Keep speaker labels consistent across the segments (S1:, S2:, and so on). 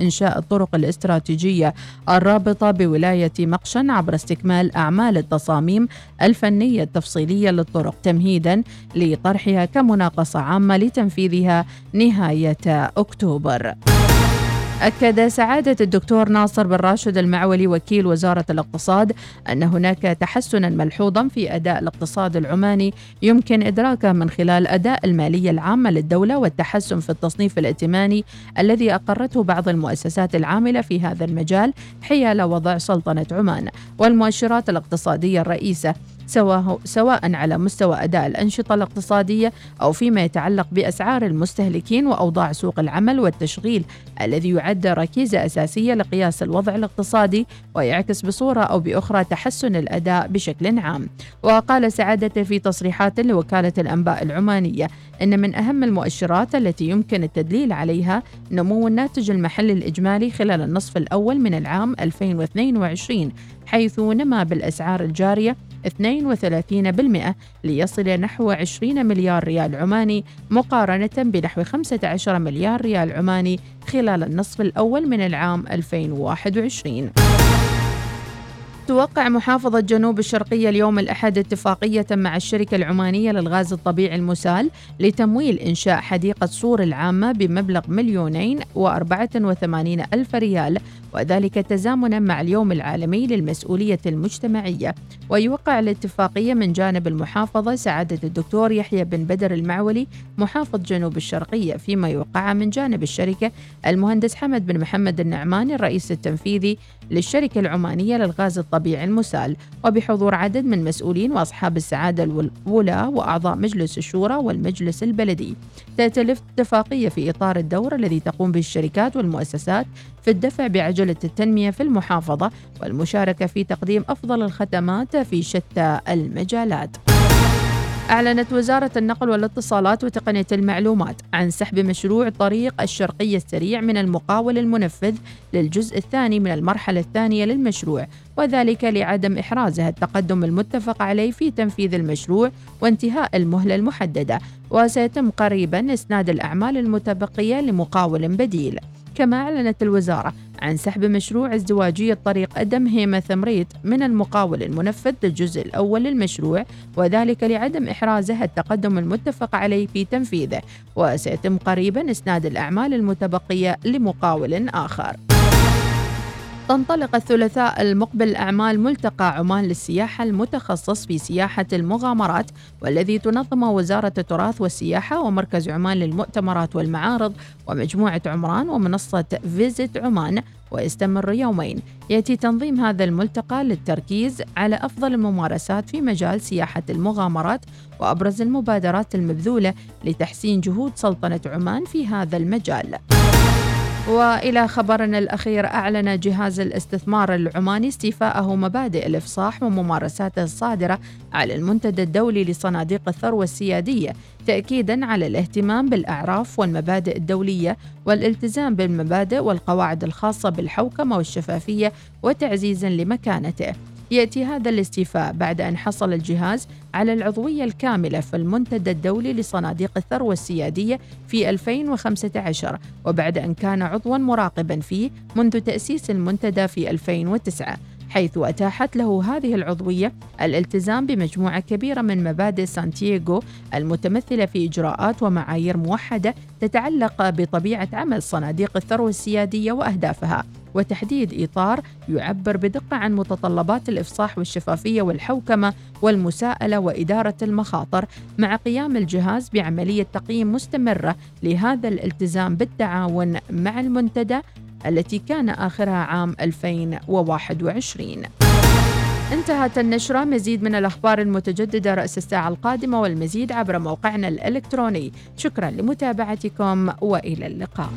S1: إنشاء الطرق الاستراتيجية الرابطة بولاية مقشن عبر استكمال أعمال التصاميم الفنية التفصيلية للطرق تمهيدا لطرحها كمناقصة عامة لتنفيذها نهاية أكتوبر. أكد سعادة الدكتور ناصر بن راشد المعولي وكيل وزارة الاقتصاد أن هناك تحسنا ملحوظا في أداء الاقتصاد العماني يمكن إدراكه من خلال أداء المالية العامة للدولة والتحسن في التصنيف الائتماني الذي أقرته بعض المؤسسات العاملة في هذا المجال حيال وضع سلطنة عمان والمؤشرات الاقتصادية الرئيسة. سواء سواء على مستوى أداء الأنشطة الاقتصادية أو فيما يتعلق بأسعار المستهلكين وأوضاع سوق العمل والتشغيل الذي يعد ركيزة أساسية لقياس الوضع الاقتصادي ويعكس بصورة أو بأخرى تحسن الأداء بشكل عام. وقال سعادته في تصريحات لوكالة الأنباء العمانية إن من أهم المؤشرات التي يمكن التدليل عليها نمو الناتج المحلي الإجمالي خلال النصف الأول من العام 2022 حيث نما بالأسعار الجارية 32% ليصل نحو 20 مليار ريال عماني مقارنة بنحو 15 مليار ريال عماني خلال النصف الأول من العام 2021 توقع محافظة جنوب الشرقية اليوم الأحد اتفاقية مع الشركة العمانية للغاز الطبيعي المسال لتمويل إنشاء حديقة صور العامة بمبلغ مليونين وأربعة وثمانين ألف ريال وذلك تزامنا مع اليوم العالمي للمسؤولية المجتمعية. ويوقع الاتفاقية من جانب المحافظة سعادة الدكتور يحيى بن بدر المعولي محافظ جنوب الشرقية فيما يوقع من جانب الشركة. المهندس حمد بن محمد النعماني الرئيس التنفيذي للشركة العمانية للغاز الطبيعي المسال. وبحضور عدد من مسؤولين وأصحاب السعادة الولاة وأعضاء مجلس الشورى والمجلس البلدي. تأتي الاتفاقية في إطار الدور الذي تقوم به الشركات والمؤسسات في الدفع بعجلة التنمية في المحافظة والمشاركة في تقديم أفضل الخدمات في شتى المجالات. أعلنت وزارة النقل والاتصالات وتقنية المعلومات عن سحب مشروع طريق الشرقية السريع من المقاول المنفذ للجزء الثاني من المرحلة الثانية للمشروع وذلك لعدم إحرازها التقدم المتفق عليه في تنفيذ المشروع وانتهاء المهلة المحددة وسيتم قريبا إسناد الأعمال المتبقية لمقاول بديل كما أعلنت الوزارة عن سحب مشروع ازدواجية طريق أدم هيمة ثمريت من المقاول المنفذ للجزء الأول للمشروع وذلك لعدم إحرازه التقدم المتفق عليه في تنفيذه وسيتم قريبا إسناد الأعمال المتبقية لمقاول آخر. تنطلق الثلاثاء المقبل أعمال ملتقى عمان للسياحة المتخصص في سياحة المغامرات والذي تنظمه وزارة التراث والسياحة ومركز عمان للمؤتمرات والمعارض ومجموعة عمران ومنصة فيزيت عمان ويستمر يومين. يأتي تنظيم هذا الملتقى للتركيز على أفضل الممارسات في مجال سياحة المغامرات وأبرز المبادرات المبذولة لتحسين جهود سلطنة عمان في هذا المجال. وإلى خبرنا الأخير أعلن جهاز الاستثمار العماني استيفاءه مبادئ الإفصاح وممارساته الصادره على المنتدى الدولي لصناديق الثروة السيادية تاكيدا على الاهتمام بالأعراف والمبادئ الدولية والالتزام بالمبادئ والقواعد الخاصة بالحوكمة والشفافية وتعزيزا لمكانته. يأتي هذا الاستيفاء بعد أن حصل الجهاز على العضوية الكاملة في المنتدى الدولي لصناديق الثروة السيادية في 2015 وبعد أن كان عضوا مراقبا فيه منذ تأسيس المنتدى في 2009 حيث أتاحت له هذه العضوية الالتزام بمجموعة كبيرة من مبادئ سانتياغو المتمثلة في إجراءات ومعايير موحدة تتعلق بطبيعة عمل صناديق الثروة السيادية وأهدافها. وتحديد إطار يعبر بدقة عن متطلبات الإفصاح والشفافية والحوكمة والمساءلة وإدارة المخاطر مع قيام الجهاز بعملية تقييم مستمرة لهذا الالتزام بالتعاون مع المنتدى التي كان آخرها عام 2021 انتهت النشرة. مزيد من الأخبار المتجددة رأس الساعة القادمة والمزيد عبر موقعنا الإلكتروني. شكرا لمتابعتكم وإلى اللقاء.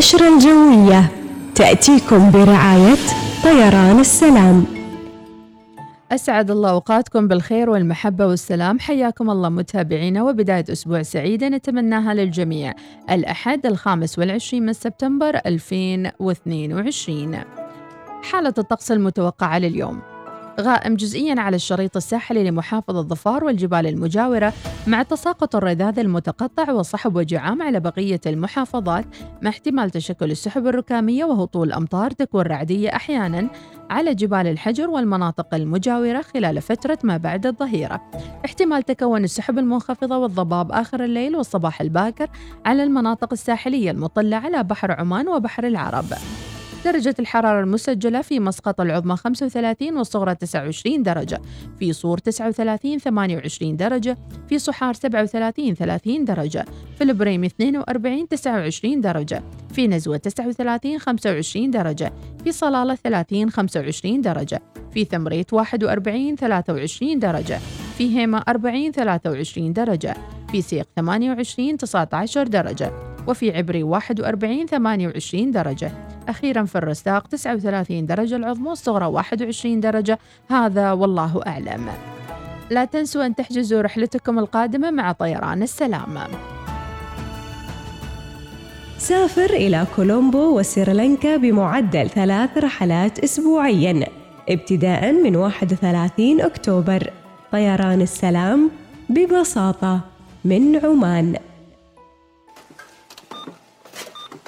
S2: النشرة الجوية تأتيكم برعاية طيران السلام.
S1: أسعد الله أوقاتكم بالخير والمحبة والسلام. حياكم الله متابعينا وبداية أسبوع سعيدة نتمناها للجميع. الأحد الخامس والعشرين من سبتمبر 2022 حالة الطقس المتوقعة لليوم. غائم جزئيا على الشريط الساحلي لمحافظة ظفار والجبال المجاورة مع تساقط الرذاذ المتقطع وصحب وجعام على بقية المحافظات مع احتمال تشكل السحب الركامية وهطول الأمطار تكون رعدية أحيانا على جبال الحجر والمناطق المجاورة خلال فترة ما بعد الظهيرة. احتمال تكون السحب المنخفضة والضباب آخر الليل والصباح الباكر على المناطق الساحلية المطلة على بحر عمان وبحر العرب. درجة الحرارة المسجلة في مسقط العظمى 35 والصغرى 29 درجة. في صور 39 28 درجة. في صحار 37 30 درجة. في البريم 42 29 درجة. في نزوة 39 25 درجة. في صلالة 30 25 درجة. في ثمريت 41 23 درجة. في هيمة 40 23 درجة. في سيق 28 19 درجة. وفي عبري 41 28 درجة. أخيرا في الرستاق 39 درجة العظمى الصغرى 21 درجة. هذا والله أعلم. لا تنسوا أن تحجزوا رحلتكم القادمة مع طيران السلام.
S2: سافر إلى كولومبو وسريلانكا بمعدل ثلاث رحلات أسبوعياً ابتداء من 31 أكتوبر. طيران السلام ببساطة من عمان.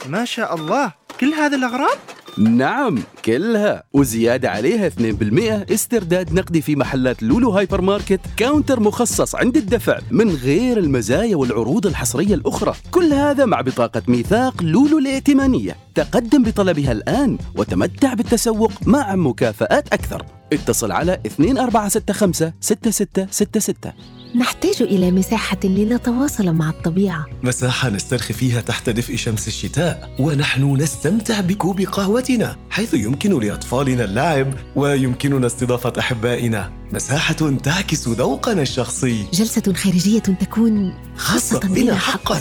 S3: ما شاء الله! كل هذه الأغراض؟
S4: نعم كلها. وزيادة عليها 2% استرداد نقدي في محلات لولو هايبر ماركت كاونتر مخصص عند الدفع من غير المزايا والعروض الحصرية الأخرى. كل هذا مع بطاقة ميثاق لولو الائتمانية. تقدم بطلبها الآن وتمتع بالتسوق مع مكافآت أكثر. اتصل على 2465 6666
S5: نحتاج إلى مساحة لنتواصل مع الطبيعة.
S6: مساحة نسترخي فيها تحت دفء شمس الشتاء ونحن نستمتع بكوب قهوتنا حيث يمكن لأطفالنا اللعب ويمكننا استضافة أحبائنا. مساحة تعكس ذوقنا الشخصي.
S5: جلسة خارجية تكون
S6: خاصة بنا حقا.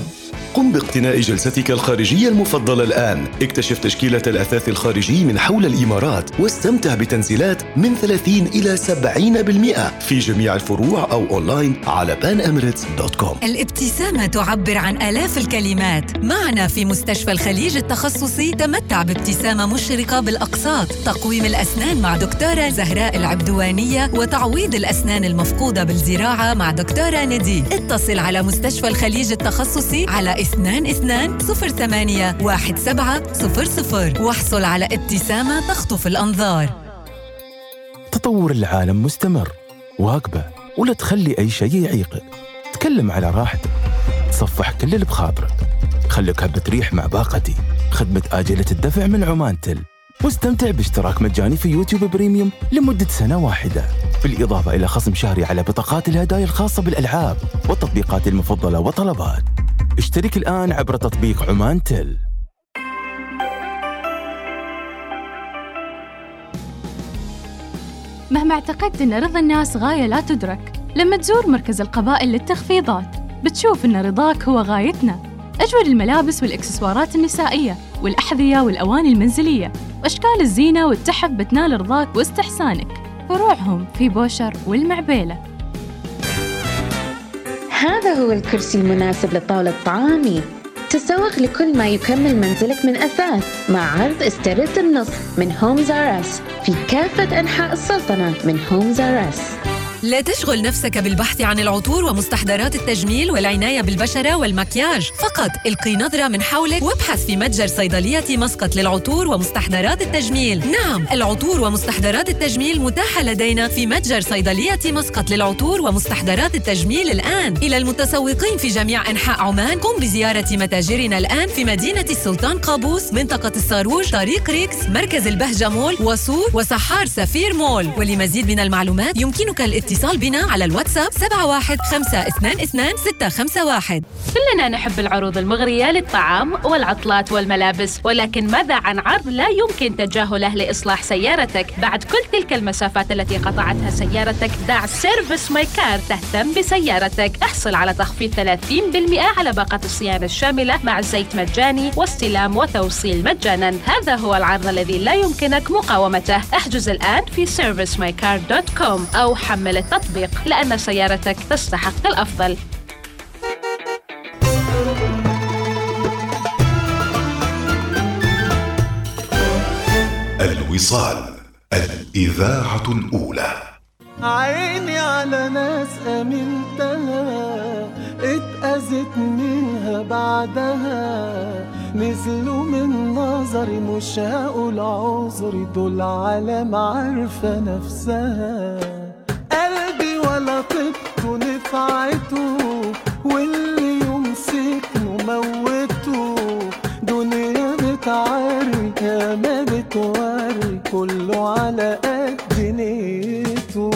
S6: قم باقتناء جلستك الخارجية المفضلة الآن. اكتشف تشكيلة الأثاث الخارجي من حول الإمارات واستمتع بتنزيلات من 30 إلى 70% في جميع الفروع أو أونلاين على panemirates.com
S7: الابتسامة تعبر عن آلاف الكلمات. معنا في مستشفى الخليج التخصصي تمتع بابتسامة مشرقة بالأقساط. تقويم الأسنان مع دكتورة زهراء العبدوانية وتعويض الأسنان المفقودة بالزراعة مع دكتورة ندي اتصل على مستشفى الخليج التخصصي على اثنان اثنان صفر ثمانية واحد سبعة صفر صفر. واحصل على ابتسامة تخطف الأنظار.
S8: تطور العالم مستمر. واقبه ولا تخلي أي شيء يعيقك. تكلم على راحتك. تصفح كل اللي بخاطرك. خليك هبة ريح مع باقتي. خدمة آجلة الدفع من عمان تل. واستمتع باشتراك مجاني في يوتيوب بريميوم لمدة سنة واحدة. بالإضافة إلى خصم شهري على بطاقات الهدايا الخاصة بالألعاب والتطبيقات المفضلة وطلبات اشترك الآن عبر تطبيق عمان تل.
S9: مهما اعتقدت أن رضا الناس غاية لا تدرك. لما تزور مركز القبائل للتخفيضات بتشوف أن رضاك هو غايتنا. أجود الملابس والإكسسوارات النسائية والأحذية والأواني المنزلية وأشكال الزينة والتحف بتنال رضاك واستحسانك. فروعهم في بوشر والمعبيلة.
S10: هذا هو الكرسي المناسب لطاولة طعامي تسوق لكل ما يكمل منزلك من أثاث مع عرض استرد النص من هومز آر أص في كافة أنحاء السلطنة من هومز آر أص
S7: لا تشغل نفسك بالبحث عن العطور ومستحضرات التجميل والعناية بالبشرة والمكياج. فقط القي نظرة من حولك وابحث في متجر صيدلية مسقط للعطور ومستحضرات التجميل. نعم العطور ومستحضرات التجميل متاحة لدينا في متجر صيدلية مسقط للعطور ومستحضرات التجميل الآن. إلى المتسوقين في جميع أنحاء عمان قم بزيارة متاجرنا الآن في مدينة السلطان قابوس منطقة الصاروج طريق ريكس مركز البهجة مول وصور وسحار سفير مول. ولمزيد من المعلومات يمكنك الاتصال بنا على الواتساب 71522
S11: كلنا نحب العروض المغرية للطعام والعطلات والملابس ولكن ماذا عن عرض لا يمكن تجاهله لإصلاح سيارتك؟ بعد كل تلك المسافات التي قطعتها سيارتك دع Service My Car تهتم بسيارتك. احصل على تخفيض 30% على باقة الصيانة الشاملة مع زيت مجاني واستلام وتوصيل مجانا. هذا هو العرض الذي لا يمكنك مقاومته. احجز الآن في servicemycar.com أو حمل التطبيق لأن سيارتك تستحق الأفضل.
S6: الوصال الإذاعة الأولى.
S12: عيني على ناس أمنتها اتأذت منها بعدها. نزلوا من نظري مش هقول عذري دول عالم عارفة نفسها. ولا طبته نفعته واللي يمسكه موته دنيا بتعري يا ما بتوري كله على قد نيته.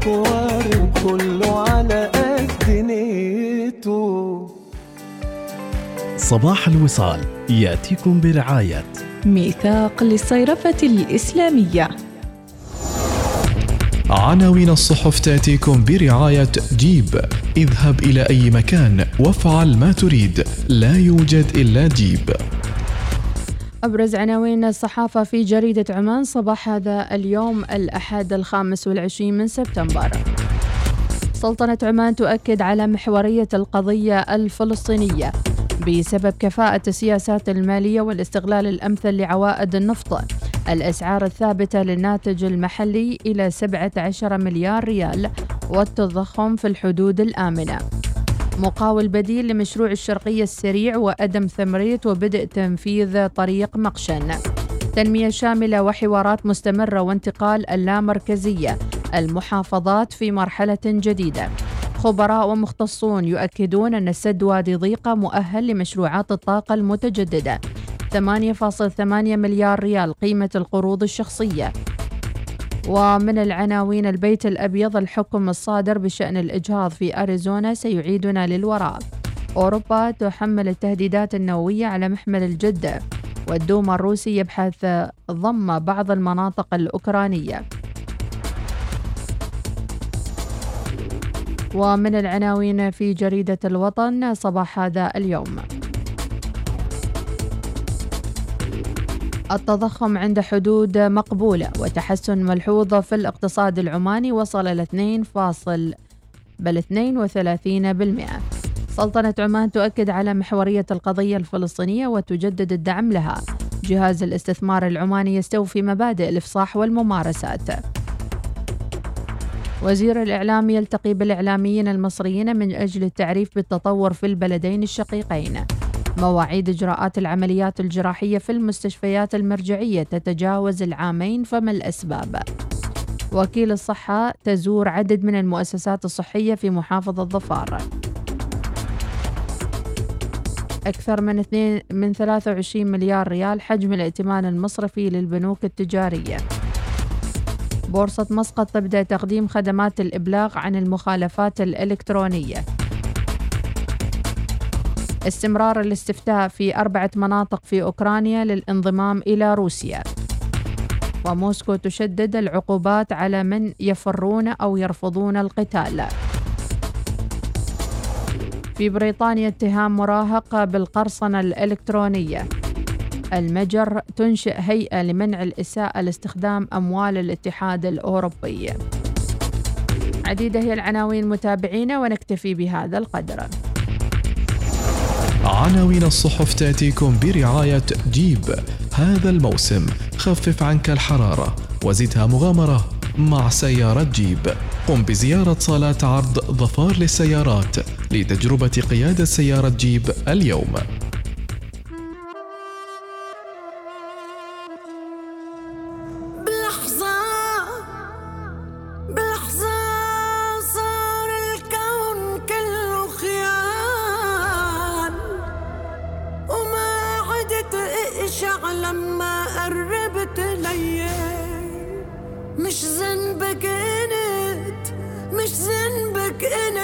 S12: ما بتوارب كله على قد نيته.
S13: صباح الوصال يأتيكم برعاية.
S2: ميثاق للصيرفة الإسلامية.
S14: عناوين الصحف تأتيكم برعاية جيب. اذهب إلى أي مكان وافعل ما تريد. لا يوجد إلا جيب.
S1: أبرز عناوين الصحافة في جريدة عمان صباح هذا اليوم الأحد الخامس والعشرين من سبتمبر. سلطنة عمان تؤكد على محورية القضية الفلسطينية بسبب كفاءة السياسات المالية والاستغلال الأمثل لعوائد النفط. الأسعار الثابتة للناتج المحلي إلى 17 مليار ريال والتضخم في الحدود الآمنة. مقاول بديل لمشروع الشرقية السريع وأدم ثمريت وبدء تنفيذ طريق مقشن. تنمية شاملة وحوارات مستمرة وانتقال اللامركزية. المحافظات في مرحلة جديدة. خبراء ومختصون يؤكدون أن السد وادي ضيقة مؤهل لمشروعات الطاقة المتجددة. 8.8 مليار ريال قيمة القروض الشخصية. ومن العناوين البيت الأبيض الحكم الصادر بشأن الإجهاض في أريزونا سيعيدنا للوراء. أوروبا تحمل التهديدات النووية على محمل الجدة والدوما الروسي يبحث ضم بعض المناطق الأوكرانية. ومن العناوين في جريدة الوطن صباح هذا اليوم. التضخم عند حدود مقبولة وتحسن ملحوظ في الاقتصاد العماني وصل ل 2 فاصل بل 32% سلطنة عمان تؤكد على محورية القضية الفلسطينية وتجدد الدعم لها. جهاز الاستثمار العماني يستوفي مبادئ الإفصاح والممارسات. وزير الإعلام يلتقي بالإعلاميين المصريين من أجل التعريف بالتطور في البلدين الشقيقين. مواعيد إجراءات العمليات الجراحية في المستشفيات المرجعية تتجاوز العامين فما الأسباب؟ وكيل الصحة تزور عدد من المؤسسات الصحية في محافظة ظفار أكثر من 2 من 23 مليار ريال حجم الائتمان المصرفي للبنوك التجارية. بورصة مسقط تبدأ تقديم خدمات الإبلاغ عن المخالفات الإلكترونية. استمرار الاستفتاء في أربعة مناطق في أوكرانيا للانضمام إلى روسيا. وموسكو تشدد العقوبات على من يفرون أو يرفضون القتال. في بريطانيا اتهام مراهق بالقرصنة الإلكترونية. المجر تنشئ هيئة لمنع الإساءة لاستخدام أموال الاتحاد الأوروبي. عديدة هي العناوين متابعينا ونكتفي بهذا القدر.
S14: عناوين الصحف تأتيكم برعاية جيب. هذا الموسم خفف عنك الحرارة وزدها مغامرة مع سيارة جيب. قم بزيارة صالات عرض ظفار للسيارات لتجربة قيادة سيارة جيب اليوم.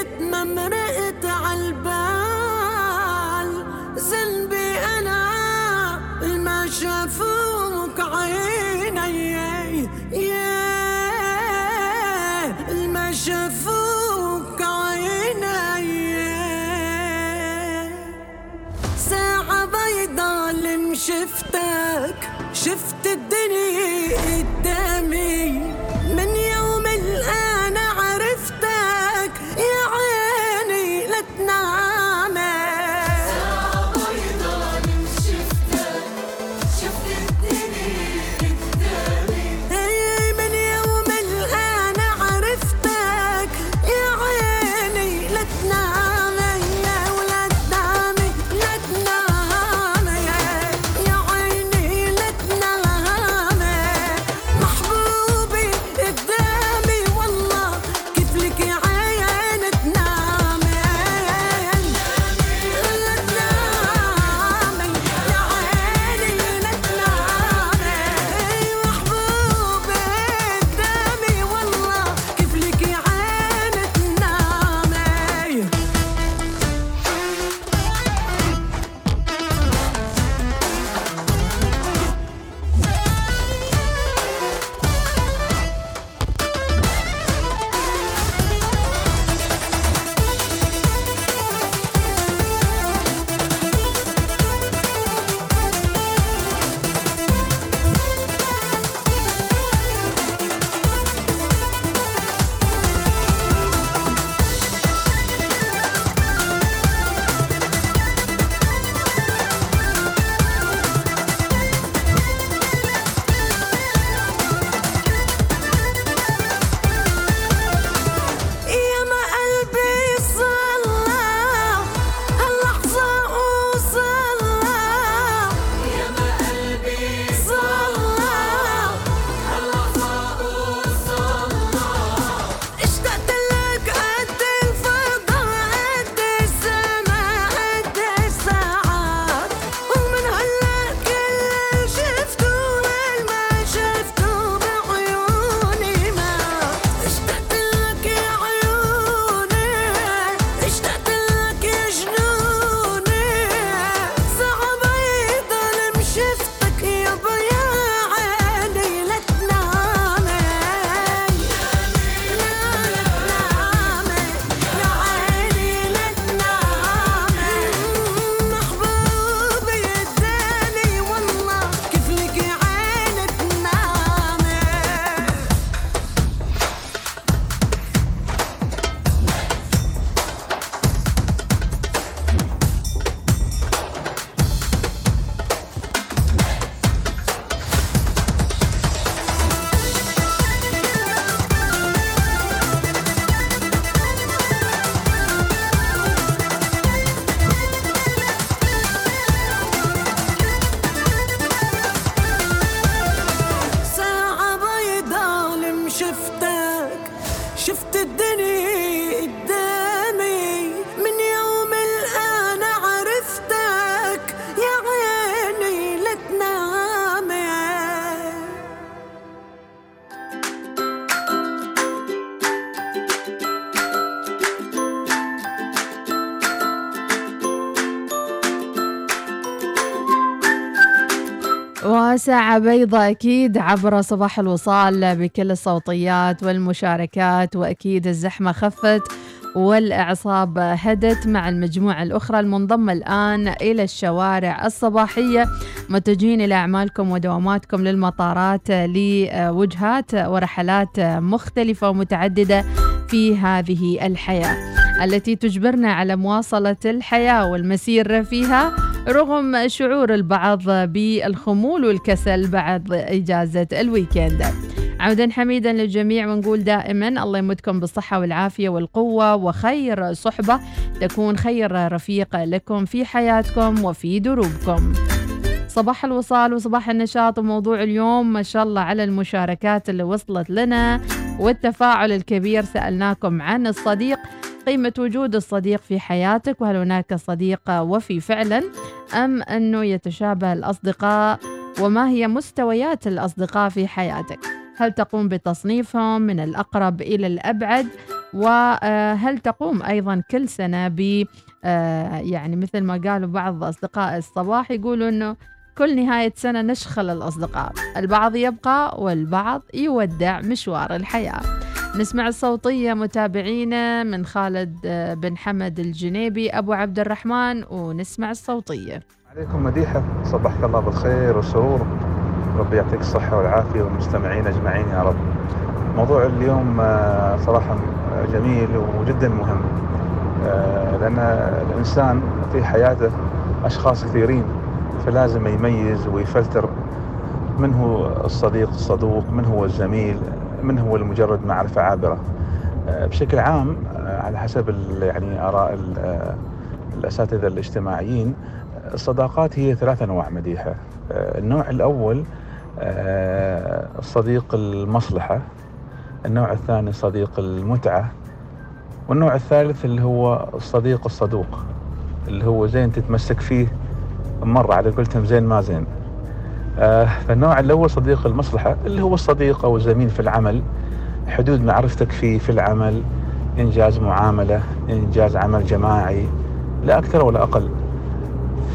S15: انت ما مرقت عالبال. ذنبي أنا ما شافوك عيني. يا ما شافوك عيني. ساعة بيضة اللي شفتك. شفت الدنيا
S1: وساعة بيضاء أكيد عبر صباح الوصال بكل الصوتيات والمشاركات وأكيد الزحمة خفت والأعصاب هدت مع المجموعة الأخرى المنضمة الآن إلى الشوارع الصباحية. متجهين إلى أعمالكم ودواماتكم للمطارات لوجهات ورحلات مختلفة ومتعددة في هذه الحياة. التي تجبرنا على مواصلة الحياة والمسير فيها رغم شعور البعض بالخمول والكسل بعد إجازة الويكند. عودا حميدا للجميع ونقول دائما الله يمدكم بالصحة والعافية والقوة وخير صحبة تكون خير رفيق لكم في حياتكم وفي دروبكم. صباح الوصال وصباح النشاط وموضوع اليوم ما شاء الله على المشاركات اللي وصلت لنا والتفاعل الكبير سألناكم عن الصديق قيمة وجود الصديق في حياتك وهل هناك صديق وفي فعلا أم أنه يتشابه الأصدقاء وما هي مستويات الأصدقاء في حياتك؟ هل تقوم بتصنيفهم من الأقرب إلى الأبعد؟ وهل تقوم أيضا كل سنة ب يعني مثل ما قالوا بعض أصدقاء الصباح يقولوا أنه كل نهاية سنة نشخل الأصدقاء. البعض يبقى والبعض يودع مشوار الحياة. نسمع الصوتية متابعينا من خالد بن حمد الجنيبي أبو عبد الرحمن ونسمع الصوتية.
S16: عليكم مديحة. صبحك الله بالخير والسرور. ربي يعطيك الصحة والعافية والمستمعين أجمعين يا رب. موضوع اليوم آه، صراحة جميل وجدا مهم. آه، لأن الإنسان في حياته أشخاص كثيرين فلازم يميز ويفلتر من هو الصديق الصدوق من هو الزميل. من هو المجرد معرفة عابرة. آه، بشكل عام آه، على حسب يعني آراء آه، الأساتذة الاجتماعيين الصداقات هي ثلاث أنواع مديحة. النوع الأول صديق المصلحة النوع الثاني صديق المتعة والنوع الثالث اللي هو الصديق الصدوق اللي هو زين تتمسك فيه مرة على قولتهم زين ما زين. فالنوع الأول صديق المصلحة اللي هو الصديق أو الزميل في العمل. حدود معرفتك فيه في العمل إنجاز معاملة إنجاز عمل جماعي لا أكثر ولا أقل.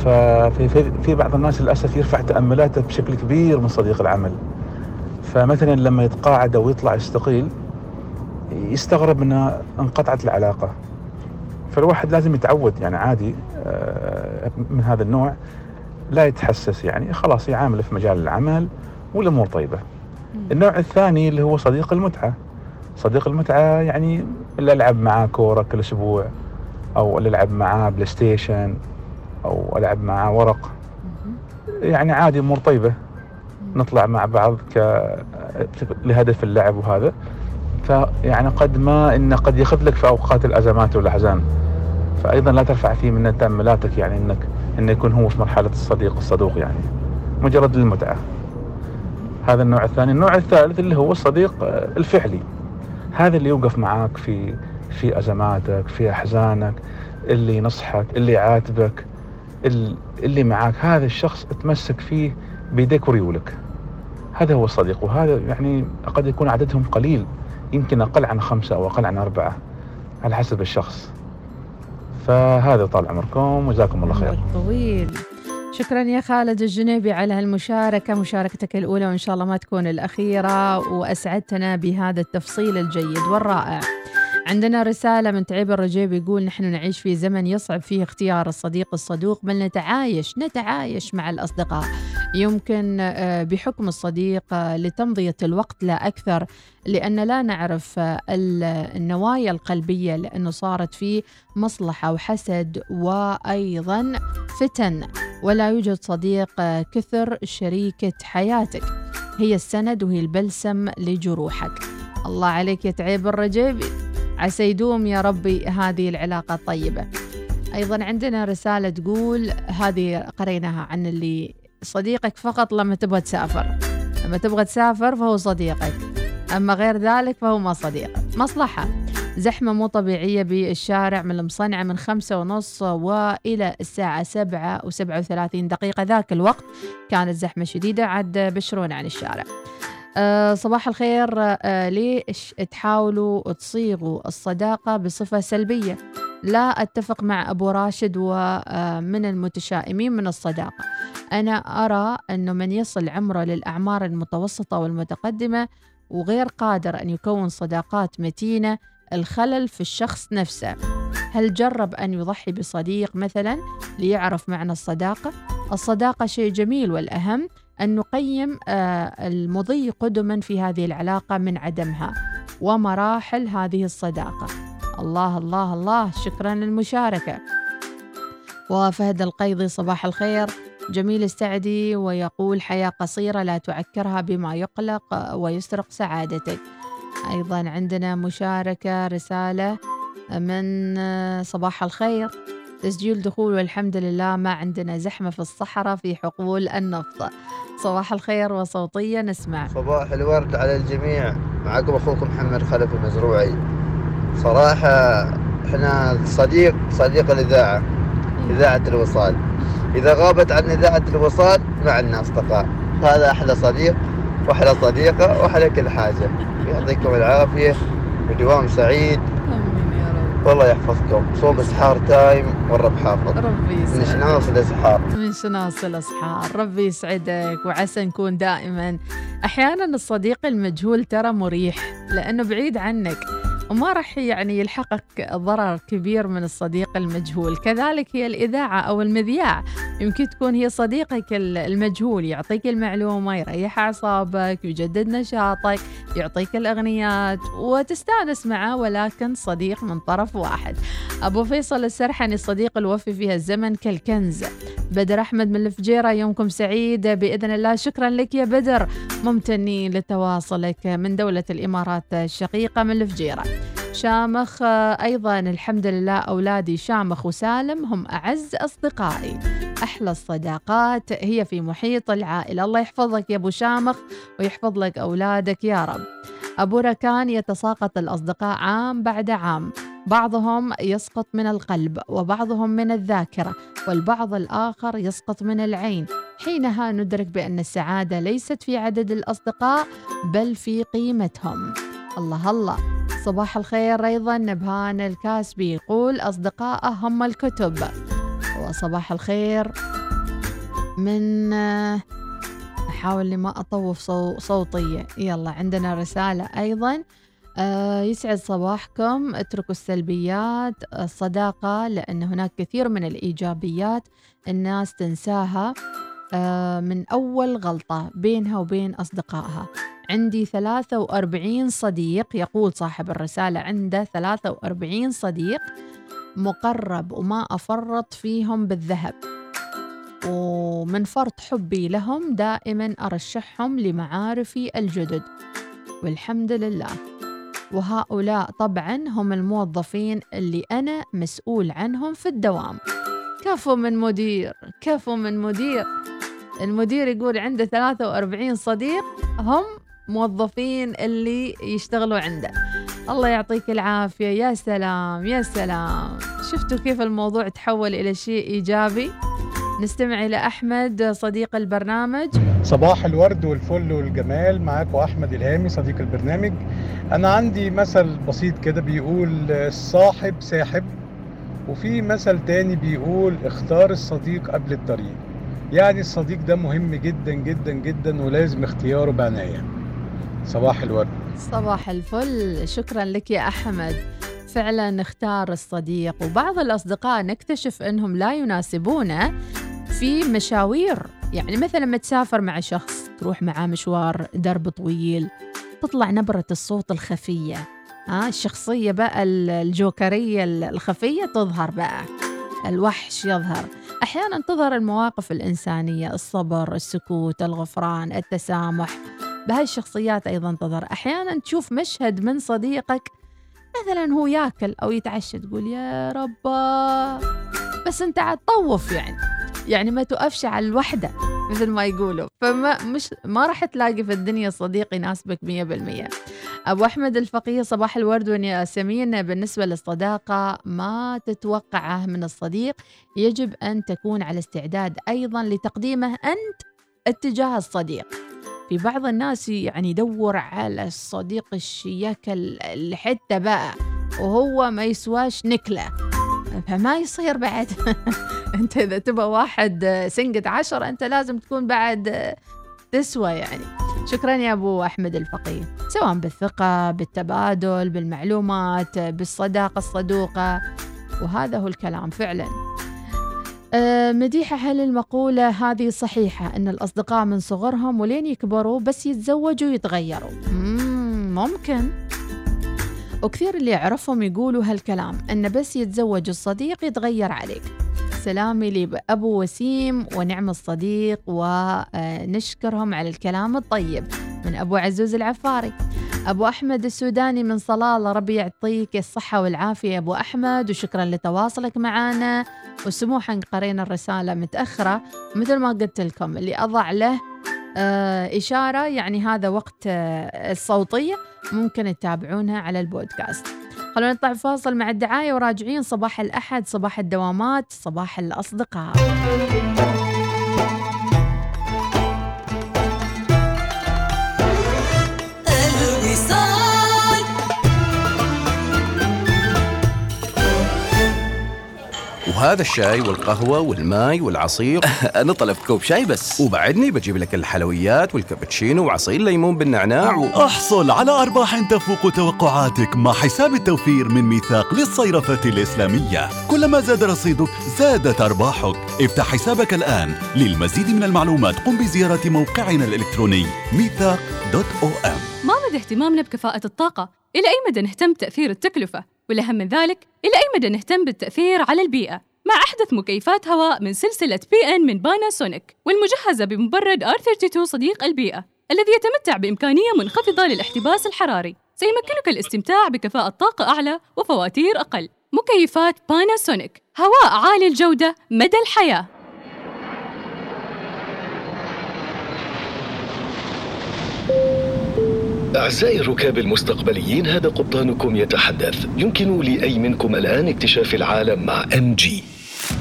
S16: ففي في, بعض الناس للأسف يرفع تأملاته بشكل كبير من صديق العمل. فمثلا لما يتقاعد أو يطلع يستقيل يستغرب أن انقطعت العلاقة. فالواحد لازم يتعود يعني عادي آه، من هذا النوع. لا يتحسس يعني خلاص يعامله في مجال العمل والأمور طيبة. النوع الثاني اللي هو صديق المتعة. صديق المتعة يعني اللي ألعب معاه كورة كل أسبوع أو اللي ألعب معاه بلاي ستيشن أو ألعب معاه ورق. يعني عادي أمور طيبة. نطلع مع بعض ك لهدف اللعب وهذا. فيعني قد ما إنه قد ياخذ لك في أوقات الأزمات والأحزان. فايضا لا ترفع فيه من تاملاتك يعني إنك انه يكون هو في مرحلة الصديق الصدوق يعني. مجرد للمتعه هذا النوع الثاني. النوع الثالث اللي هو الصديق آه، الفعلي. هذا اللي يوقف معاك في في أزماتك في أحزانك اللي ينصحك اللي يعاتبك ال- اللي معاك. هذا الشخص تمسك فيه بيديك وريولك هذا هو الصديق. وهذا يعني قد يكون عددهم قليل. يمكن أقل عن خمسة أو أقل عن أربعة على حسب الشخص. فهذا طال عمركم وجزاكم الله خير.
S1: طويل. شكرا يا خالد الجنيبي على هالمشاركة مشاركتك الأولى وإن شاء الله ما تكون الأخيرة وأسعدتنا بهذا التفصيل الجيد والرائع. عندنا رسالة من تعيب الرجيب يقول نحن نعيش في زمن يصعب فيه اختيار الصديق الصدوق بل نتعايش نتعايش مع الأصدقاء. يمكن آه، بحكم الصديق آه، لتمضية الوقت لا أكثر لأن لا نعرف آه، ال- النوايا القلبية لأنه صارت في مصلحة وحسد وأيضا فتن. ولا يوجد صديق كثر شريكة حياتك. هي السند وهي البلسم لجروحك. الله عليك يا تعيب الرجيب. عسى يدوم يا ربي هذه العلاقة الطيبة. أيضا عندنا رسالة تقول هذه قريناها عن اللي صديقك فقط لما تبغى تسافر. لما تبغى تسافر فهو صديقك أما غير ذلك فهو ما صديق مصلحة. زحمة مو طبيعية بالشارع من المصنعة من خمسة ونص وإلى الساعة سبعة وسبعة وثلاثين دقيقة. ذاك الوقت كانت زحمة شديدة عاد بشرون عن الشارع. أه صباح الخير أه ليش تحاولوا تصيغوا الصداقة بصفة سلبية؟ لا أتفق مع أبو راشد ومن المتشائمين من الصداقة. أنا أرى أنه من يصل عمره للأعمار المتوسطة والمتقدمة وغير قادر أن يكون صداقات متينة الخلل في الشخص نفسه. هل جرب أن يضحي بصديق مثلا ليعرف معنى الصداقة؟ الصداقة شيء جميل والأهم أن نقيم آه، المضي قدما في هذه العلاقة من عدمها ومراحل هذه الصداقة. الله الله الله شكرا للمشاركة. وفهد القيضي صباح الخير. جميل السعدي ويقول حياة قصيرة لا تعكرها بما يقلق ويسرق سعادتك. أيضا عندنا مشاركة رسالة من صباح الخير. تسجيل دخول والحمد لله ما عندنا زحمة في الصحراء في حقول النفط. صباح الخير وصوتية نسمع.
S17: صباح الورد على الجميع. معكم أخوكم محمد خلف المزروعي. صراحة إحنا صديق صديق الإذاعة إذاعة الوصال. إذا غابت عن إذاعة الوصال ما عندنا أصدقاء هذا أحلى صديق وأحلى صديقة وأحلى كل حاجة. يعطيكم العافية. ودوام سعيد. والله يحفظكم. صوب سحار تايم والرب حافظ.
S1: ربي
S17: من
S1: يسعدك
S17: شناص الاسحار
S1: من شناص الأصحاب ربي يسعدك وعسى نكون دائما. أحيانا الصديق المجهول ترى مريح لأنه بعيد عنك. وما راح يعني يلحقك ضرر كبير من الصديق المجهول. كذلك هي الإذاعة أو المذياع. يمكن تكون هي صديقك ال- المجهول. يعطيك المعلومة يريح أعصابك يجدد نشاطك يعطيك الأغنيات وتستأنس معه ولكن صديق من طرف واحد. أبو فيصل السرحني الصديق الوفي فيها الزمن كالكنز. بدر أحمد من الفجيرة يومكم سعيد. بإذن الله شكرا لك يا بدر. ممتنين لتواصلك من دولة الإمارات الشقيقة من الفجيرة. شامخ آه، أيضا الحمد لله أولادي شامخ وسالم هم أعز أصدقائي. أحلى الصداقات هي في محيط العائلة. الله يحفظك يا أبو شامخ ويحفظ لك أولادك يا رب. أبو ركان يتساقط الأصدقاء عام بعد عام. بعضهم يسقط من القلب وبعضهم من الذاكرة والبعض الآخر يسقط من العين. حينها ندرك بأن السعادة ليست في عدد الأصدقاء بل في قيمتهم. الله الله. صباح الخير أيضا نبهان الكاسبي يقول أصدقائه هم الكتب. وصباح الخير. من آه، أحاول لي ما أطوف صو صوتية يلا عندنا رسالة أيضا. آه يسعد صباحكم. اتركوا السلبيات. الصداقة لأن هناك كثير من الإيجابيات الناس تنساها آه من أول غلطة بينها وبين أصدقائها. عندي 43 صديق يقول صاحب الرسالة عنده 43 صديق مقرب وما أفرط فيهم بالذهب. ومن فرط حبي لهم دائما أرشحهم لمعارفي الجدد. والحمد لله. وهؤلاء طبعا هم الموظفين اللي أنا مسؤول عنهم في الدوام. كفو من مدير كفو من مدير. المدير يقول عنده 43 صديق هم موظفين اللي يشتغلوا عنده. الله يعطيك العافية. يا سلام يا سلام. شفتوا كيف الموضوع تحول إلى شيء إيجابي؟ نستمع إلى أحمد صديق البرنامج.
S18: صباح الورد والفل والجمال. معاكم أحمد الهامي صديق البرنامج. أنا عندي مثل بسيط كده بيقول الصاحب ساحب وفي مثل تاني بيقول اختار الصديق قبل الطريق. يعني الصديق ده مهم جدا جدا جدا ولازم اختياره بعناية. صباح الورد.
S1: صباح الفل. شكرا لك يا أحمد. فعلا نختار الصديق وبعض الأصدقاء نكتشف أنهم لا يناسبونا في مشاوير. يعني مثلا لما تسافر مع شخص تروح معاه مشوار درب طويل تطلع نبرة الصوت الخفية. ها الشخصية بقى ال- الجوكرية ال- الخفية تظهر بقى. الوحش يظهر. أحيانا تظهر المواقف الإنسانية الصبر السكوت الغفران التسامح. بهاي الشخصيات أيضا تظهر. أحيانا تشوف مشهد من صديقك مثلا هو ياكل أو يتعشى تقول يا ربا. بس أنت عاد طوف يعني. يعني ما توقفش على الوحدة مثل ما يقولوا. فما مش ما راح تلاقي في الدنيا صديق يناسبك 100% أبو أحمد الفقيه صباح الورد. والياسمين بالنسبة للصداقة ما تتوقعه من الصديق يجب أن تكون على استعداد أيضا لتقديمه أنت اتجاه الصديق. في بعض الناس يعني يدور على الصديق الشياكة الحتة بقى وهو ما يسواش نكلة. فما يصير بعد. أنت إذا تبغى واحد سنقة عشر أنت لازم تكون بعد تسوى يعني. شكرا يا أبو أحمد الفقيه. سواء بالثقة بالتبادل بالمعلومات بالصداقة الصدوقة. وهذا هو الكلام فعلا. مديحة هل المقولة هذه صحيحة أن الأصدقاء من صغرهم ولين يكبروا بس يتزوجوا ويتغيروا. ممكن. وكثير اللي أعرفهم يقولوا هالكلام أن بس يتزوج الصديق يتغير عليك. سلامي لأبو وسيم ونعم الصديق ونشكرهم على الكلام الطيب. من أبو عزوز العفاري. أبو أحمد السوداني من صلالة ربي يعطيك الصحة والعافية أبو أحمد وشكرا لتواصلك معنا وسموحا قرينا الرسالة متأخرة. مثل ما قلت لكم اللي أضع له آه إشارة يعني هذا وقت آه الصوتية ممكن تتابعونها على البودكاست. خلونا نطلع فاصل مع الدعاية وراجعين صباح الأحد صباح الدوامات صباح الأصدقاء.
S4: وهذا الشاي والقهوة والماي والعصير. أنا طلبت كوب شاي بس. وبعدني بجيب لك الحلويات والكابتشينو وعصير ليمون بالنعناع و...
S19: أحصل على أرباح تفوق توقعاتك مع حساب التوفير من ميثاق للصيرفة الإسلامية. كلما زاد رصيدك زادت أرباحك. افتح حسابك الآن. للمزيد من المعلومات قم بزيارة موقعنا الإلكتروني ميثاق dot om.
S9: ما مدى اهتمامنا بكفاءة الطاقة؟ إلى أي مدى نهتم بتأثير التكلفة؟ والأهم من ذلك إلى أي مدى نهتم بالتأثير على البيئة؟ مع أحدث مكيفات هواء من سلسلة بي إن من باناسونيك والمجهزة بمبرد R32 صديق البيئة الذي يتمتع بإمكانية منخفضة للاحتباس الحراري. سيمكنك الاستمتاع بكفاءة طاقة أعلى وفواتير أقل. مكيفات باناسونيك هواء عالي الجودة مدى الحياة.
S6: أعزائي الركاب المستقبليين هذا قبطانكم يتحدث. يمكن لأي منكم الآن اكتشاف العالم مع MG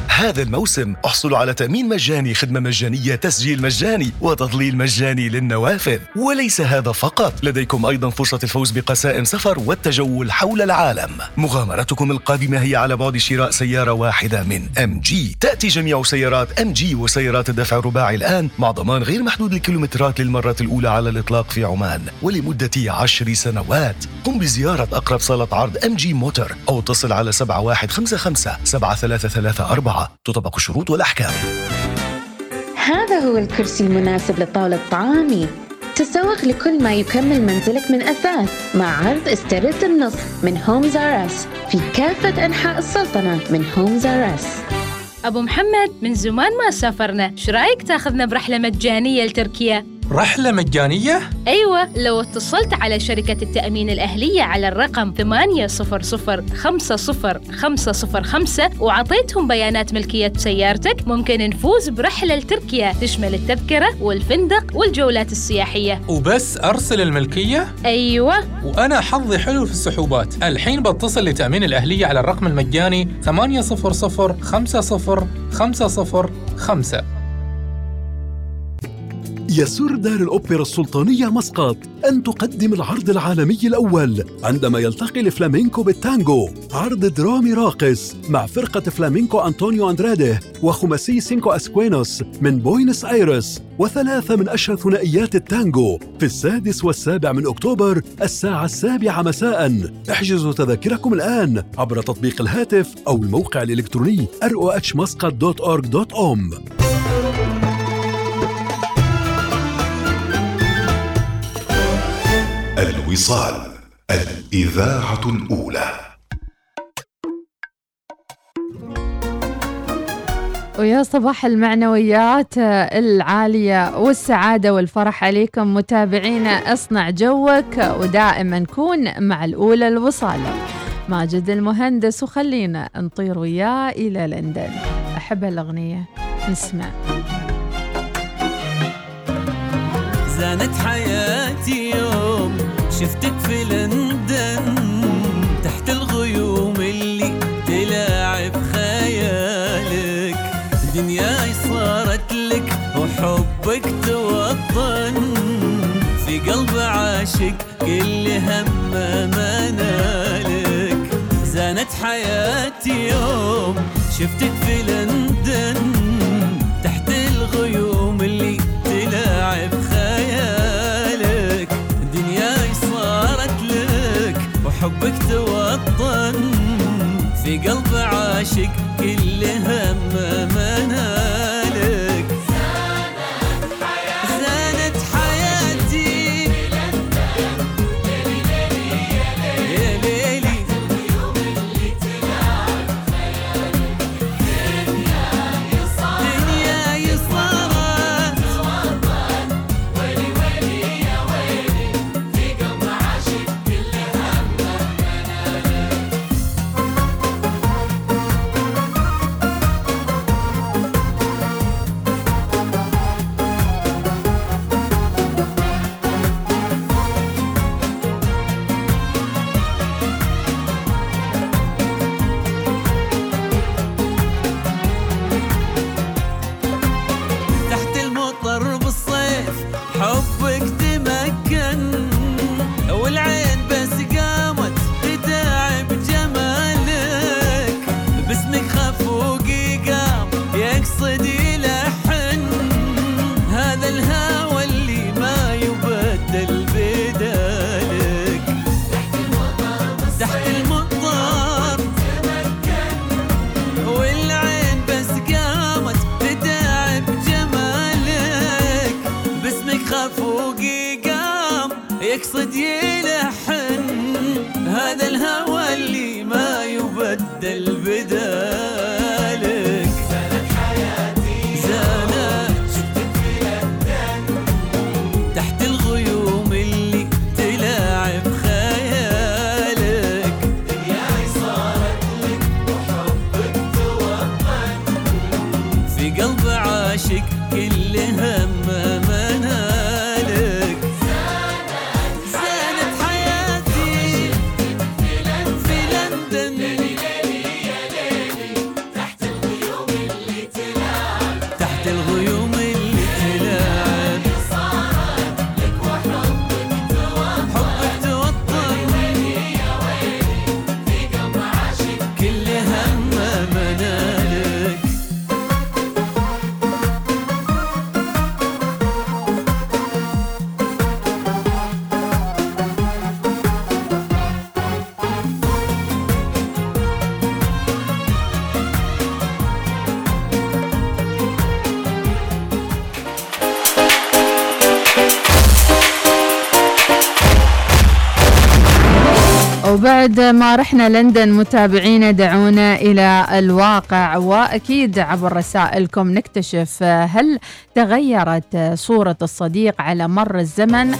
S6: هذا الموسم احصلوا على تأمين مجاني خدمة مجانية تسجيل مجاني وتظليل مجاني للنوافذ. وليس هذا فقط لديكم أيضا فرصة الفوز بقسائم سفر والتجول حول العالم. مغامرتكم القادمة هي على بعد شراء سيارة واحدة من MG تأتي جميع سيارات MG وسيارات الدفع الرباعي الآن مع ضمان غير محدود الكيلومترات للمرة الأولى على الإطلاق في عمان. ولمدة عشر سنوات قم بزيارة أقرب صالة عرض MG Motor أو اتصل على 7155 7334 تطبق الشروط والأحكام.
S10: هذا هو الكرسي المناسب لطاولة طعامي. تسوق لكل ما يكمل منزلك من أثاث مع عرض استرد النص من Homes R Us في كافة أنحاء السلطنة من Homes R Us
S11: أبو محمد من زمان ما سافرنا. شو رأيك تاخذنا برحلة مجانية لتركيا؟
S20: رحلة مجانية؟
S11: أيوة لو اتصلت على شركة التأمين الأهلية على الرقم 800 وعطيتهم بيانات ملكية سيارتك ممكن نفوز برحلة لتركيا تشمل التذكرة والفندق والجولات السياحية
S20: وبس أرسل الملكية؟
S11: أيوة
S20: وأنا حظي حلو في السحوبات الحين بتصل لتأمين الأهلية على الرقم المجاني 800 50 505
S19: يسر دار الأوبرا السلطانية مسقط أن تقدم العرض العالمي الأول عندما يلتقي الفلامينكو بالتانجو. عرض درامي راقص مع فرقة فلامينكو أنطونيو أندراده وخماسي سينكو أسكوينوس من بوينس آيرس وثلاثة من أشهر ثنائيات التانجو في السادس والسابع من أكتوبر الساعة السابعة مساء. احجزوا تذاكركم الآن عبر تطبيق الهاتف أو الموقع الإلكتروني rohmuscat.org.om
S21: الوصال الإذاعة الأولى.
S1: ويا صباح المعنويات العالية والسعادة والفرح عليكم متابعينا أصنع جوك ودائما كون مع الأولى الوصال. ماجد المهندس وخلينا نطير وياه إلى لندن. أحب الأغنية نسمع.
S22: زانت حياتي يوم
S23: شفتك في لندن تحت الغيوم اللي تلاعب خيالك. دنياي صارت لك وحبك توطن. في قلب عاشق كل هم منالك زانت حياتي يوم شفتك في لندن تحت الغيوم في قلب عاشق كل هم تحت
S1: وبعد ما رحنا لندن متابعينا دعونا إلى الواقع وأكيد عبر رسائلكم نكتشف هل تغيرت صورة الصديق على مر الزمن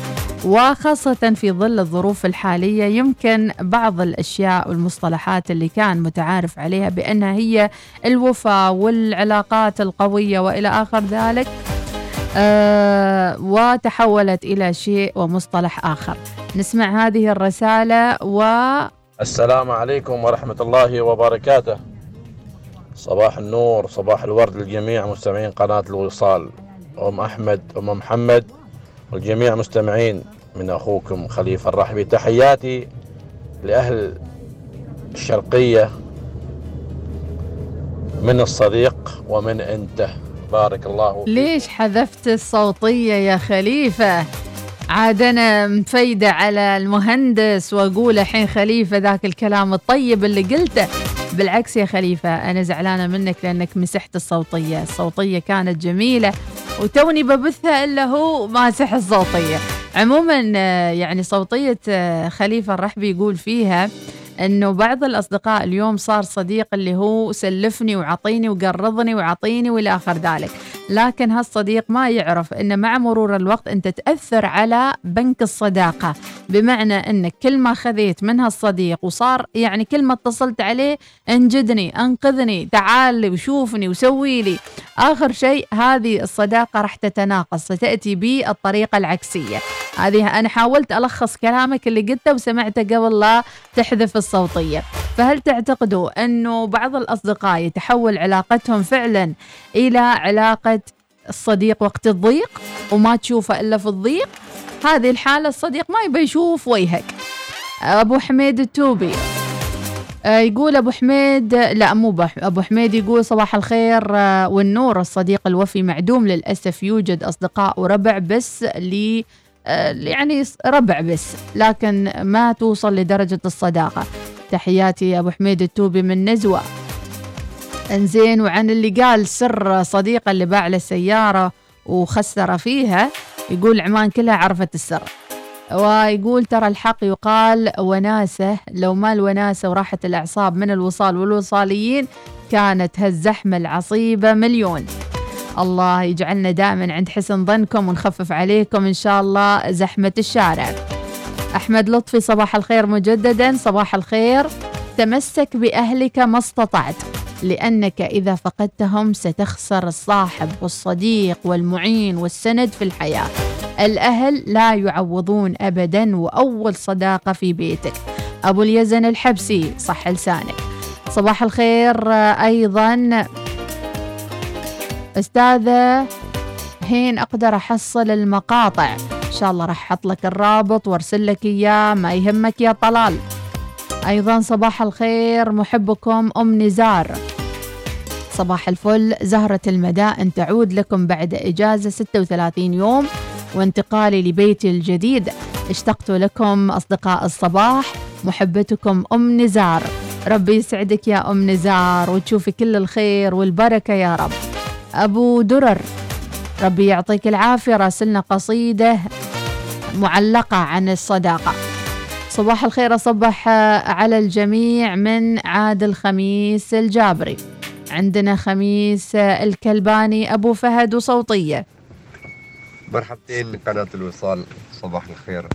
S1: وخاصة في ظل الظروف الحالية. يمكن بعض الأشياء والمصطلحات اللي كان متعارف عليها بأنها هي الوفاء والعلاقات القوية وإلى آخر ذلك آه وتحولت إلى شيء ومصطلح آخر. نسمع هذه الرسالة و
S22: السلام عليكم ورحمة الله وبركاته. صباح النور صباح الورد للجميع مستمعين قناة الوصال. أم أحمد أم محمد والجميع مستمعين. من أخوكم خليفة الرحبي. تحياتي لأهل الشرقية. من الصديق ومن أنت. بارك الله فيك.
S1: ليش حذفت الصوتية يا خليفة؟ عاد أنا مفيدة على المهندس وأقول الحين خليفة ذاك الكلام الطيب اللي قلته. بالعكس يا خليفة أنا زعلانة منك لأنك مسحت الصوتية. الصوتية كانت جميلة وتوني ببثها إلا هو ماسح الصوتية. عموما يعني صوتية آه، خليفة الرحبي يقول فيها إنه بعض الأصدقاء اليوم صار صديق اللي هو سلفني وعطيني وقرضني وعطيني والى آخر ذلك. لكن هالصديق ما يعرف أن مع مرور الوقت أنت تأثر على بنك الصداقة. بمعنى أنك كل ما خذيت من هالصديق وصار يعني كل ما اتصلت عليه أنجدني أنقذني تعال وشوفني وسوي لي. آخر شيء هذه الصداقة راح تتناقص ستأتي بالطريقة العكسية. هذه أنا حاولت ألخص كلامك اللي قلته وسمعته قبل لا تحذف الصوتية. فهل تعتقدوا أنه بعض الأصدقاء يتحول علاقتهم فعلا إلى علاقة الصديق وقت الضيق وما تشوفه إلا في الضيق. هذه الحالة الصديق ما يبي يشوف وجهك. أبو حميد التوبي. آه، يقول أبو حميد لا مو أبو حميد. يقول صباح الخير آه، والنور. الصديق الوفي معدوم للأسف يوجد أصدقاء وربع بس لي آه، يعني ربع بس لكن ما توصل لدرجة الصداقة. تحياتي أبو حميد التوبي من نزوة. انزين وعن اللي قال سر صديقه اللي باع له السياره وخسر فيها يقول عمان كلها عرفت السر. ويقول ترى الحق يقال وناسة لو ما الوناسة وراحة الأعصاب من الوصال والوصاليين كانت هالزحمة العصيبة مليون. الله يجعلنا دائما عند حسن ظنكم ونخفف عليكم إن شاء الله زحمة الشارع. أحمد لطفي صباح الخير مجددا صباح الخير. تمسك بأهلك ما استطعت. لأنك إذا فقدتهم ستخسر الصاحب والصديق والمعين والسند في الحياة. الأهل لا يعوضون أبدا وأول صداقة في بيتك. أبو اليزن الحبسي صح لسانك. صباح الخير أيضا. أستاذة هين أقدر أحصل المقاطع؟ إن شاء الله راح أحط لك الرابط وأرسل لك إياه ما يهمك يا طلال. أيضا صباح الخير محبكم أم نزار. صباح الفل زهرة المدائن تعود لكم بعد إجازة 36 يوم وانتقالي لبيتي الجديد. اشتقت لكم أصدقاء الصباح محبتكم أم نزار. ربي يسعدك يا أم نزار وتشوفي كل الخير والبركة يا رب. أبو درر ربي يعطيك العافية راسلنا قصيدة معلقة عن الصداقة. صباح الخير أصبح على الجميع من عادل خميس الجابري. عندنا خميس الكلباني أبو فهد وصوتية.
S24: مرحبتين قناة الوصال. صباح الخير.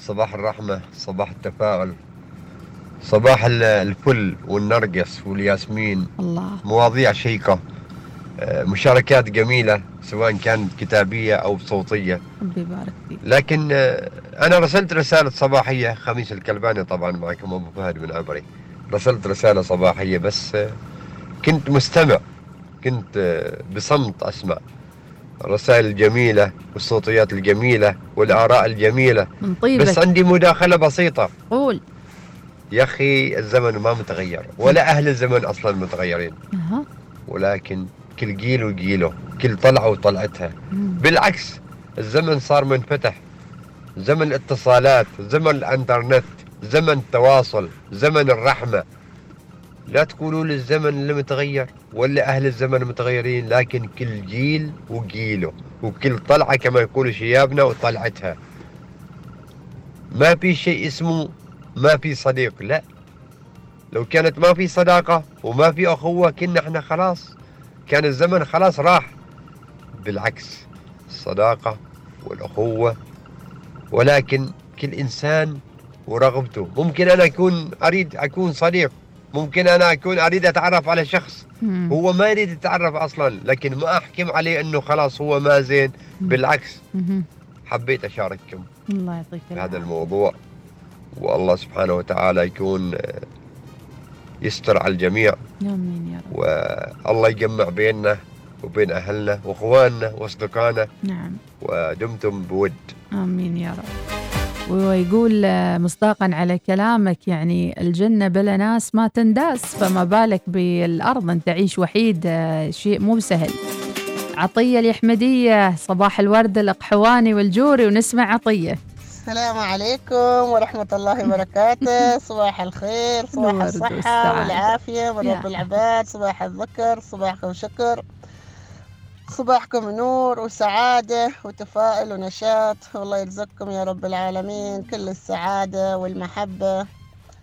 S24: صباح الرحمة. صباح التفاؤل. صباح ال- الفل والنرجس والياسمين.
S1: الله.
S24: مواضيع شيقة. آه، مشاركات جميلة. سواء كانت كتابية أو صوتية.
S1: ربي يبارك فيك.
S24: لكن آه، أنا رسلت رسالة صباحية خميس الكلباني طبعا معكم أبو فهد من عبري. رسلت رسالة صباحية بس آه، كنت مستمع كنت آه، بصمت أسمع. الرسائل الجميلة والصوتيات الجميلة والآراء الجميلة.
S1: من طيبك.
S24: بس عندي مداخلة بسيطة.
S1: قول.
S24: يا أخي الزمن ما متغير ولا أهل الزمن أصلا متغيرين. ولكن كل جيل وجيله كل طلعة وطلعتها. بالعكس الزمن صار منفتح. زمن الاتصالات زمن الانترنت زمن التواصل زمن الرحمة. لا تقولوا لي الزمن اللي متغير ولا أهل الزمن متغيرين لكن كل جيل وجيله وكل طلعة كما يقولوا شيابنا وطلعتها. ما في شيء اسمه ما في صديق لا. لو كانت ما في صداقة وما في أخوة كنا إحنا خلاص. كان الزمن خلاص راح. بالعكس الصداقة والأخوة. ولكن كل إنسان ورغبته. ممكن أنا أكون أريد أكون صديق. ممكن أنا أكون أريد أتعرف على شخص.
S1: مم.
S24: هو ما يريد يتعرف أصلا لكن ما أحكم عليه أنه خلاص هو ما زين. بالعكس.
S1: مهم.
S24: حبيت أشارككم
S1: الله يعطيك
S24: في هذا
S1: العافية.
S24: الموضوع. والله سبحانه وتعالى يكون يستر على الجميع.
S1: آمين يا رب.
S24: والله يجمع بيننا وبين أهلنا وإخواننا وأصدقائنا.
S1: نعم.
S24: ودمتم بود.
S1: آمين يا رب. ويقول آه، مصداقا على كلامك يعني الجنة بلا ناس ما تنداس فما بالك بالأرض؟ أن تعيش وحيد آه، شيء مو سهل عطية اليحمدية صباح الورد الأقحواني والجوري ونسمع عطية.
S25: السلام عليكم ورحمة الله وبركاته. صباح الخير صباح الصحة. والعافية من رب العباد. صباح الذكر صباحكم شكر. صباحكم نور وسعادة وتفاؤل ونشاط. والله يرزقكم يا رب العالمين. كل السعادة والمحبة.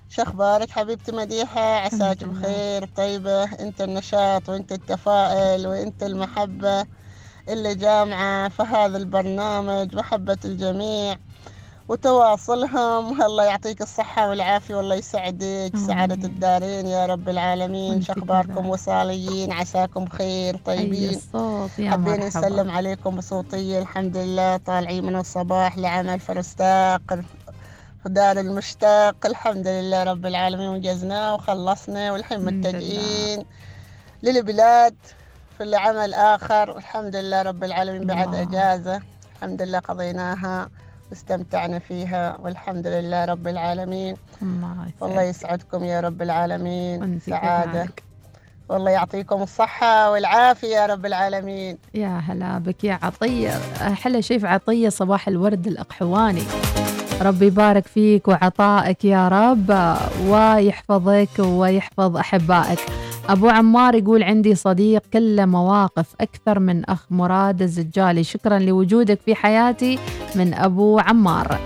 S25: شخبارك حبيبتي مديحة؟ عساك بخير طيبة. أنت النشاط وأنت التفاؤل وأنت المحبة اللي جامعة في هذا البرنامج محبة الجميع. وتواصلهم. الله يعطيك الصحة والعافية والله يسعدك. سعادة الدارين يا رب العالمين. شخباركم وصاليين. عساكم بخير
S1: أي
S25: طيبين. حابين نسلم عليكم بصوتية. الحمد لله. طالعين من الصباح لعمل فرستاق دار المشتاق. الحمد لله رب العالمين. وجزناه وخلصنا والحين. متجهين للبلاد في العمل آخر الحمد لله رب العالمين بعد
S1: الله.
S25: أجازة. الحمد لله قضيناها. واستمتعنا فيها والحمد لله رب العالمين.
S1: الله
S25: والله يسعدكم يا رب العالمين. سعادة.
S1: كذلك.
S25: والله يعطيكم الصحة والعافية يا رب العالمين.
S1: يا هلا بك يا عطية. أحلى شيء في عطية صباح الورد الأقحواني. ربي يبارك فيك وعطائك يا رب ويحفظك ويحفظ أحبائك. أبو عمار يقول عندي صديق كله مواقف أكثر من أخ مراد الزجالي. شكرا لوجودك في حياتي من أبو عمار.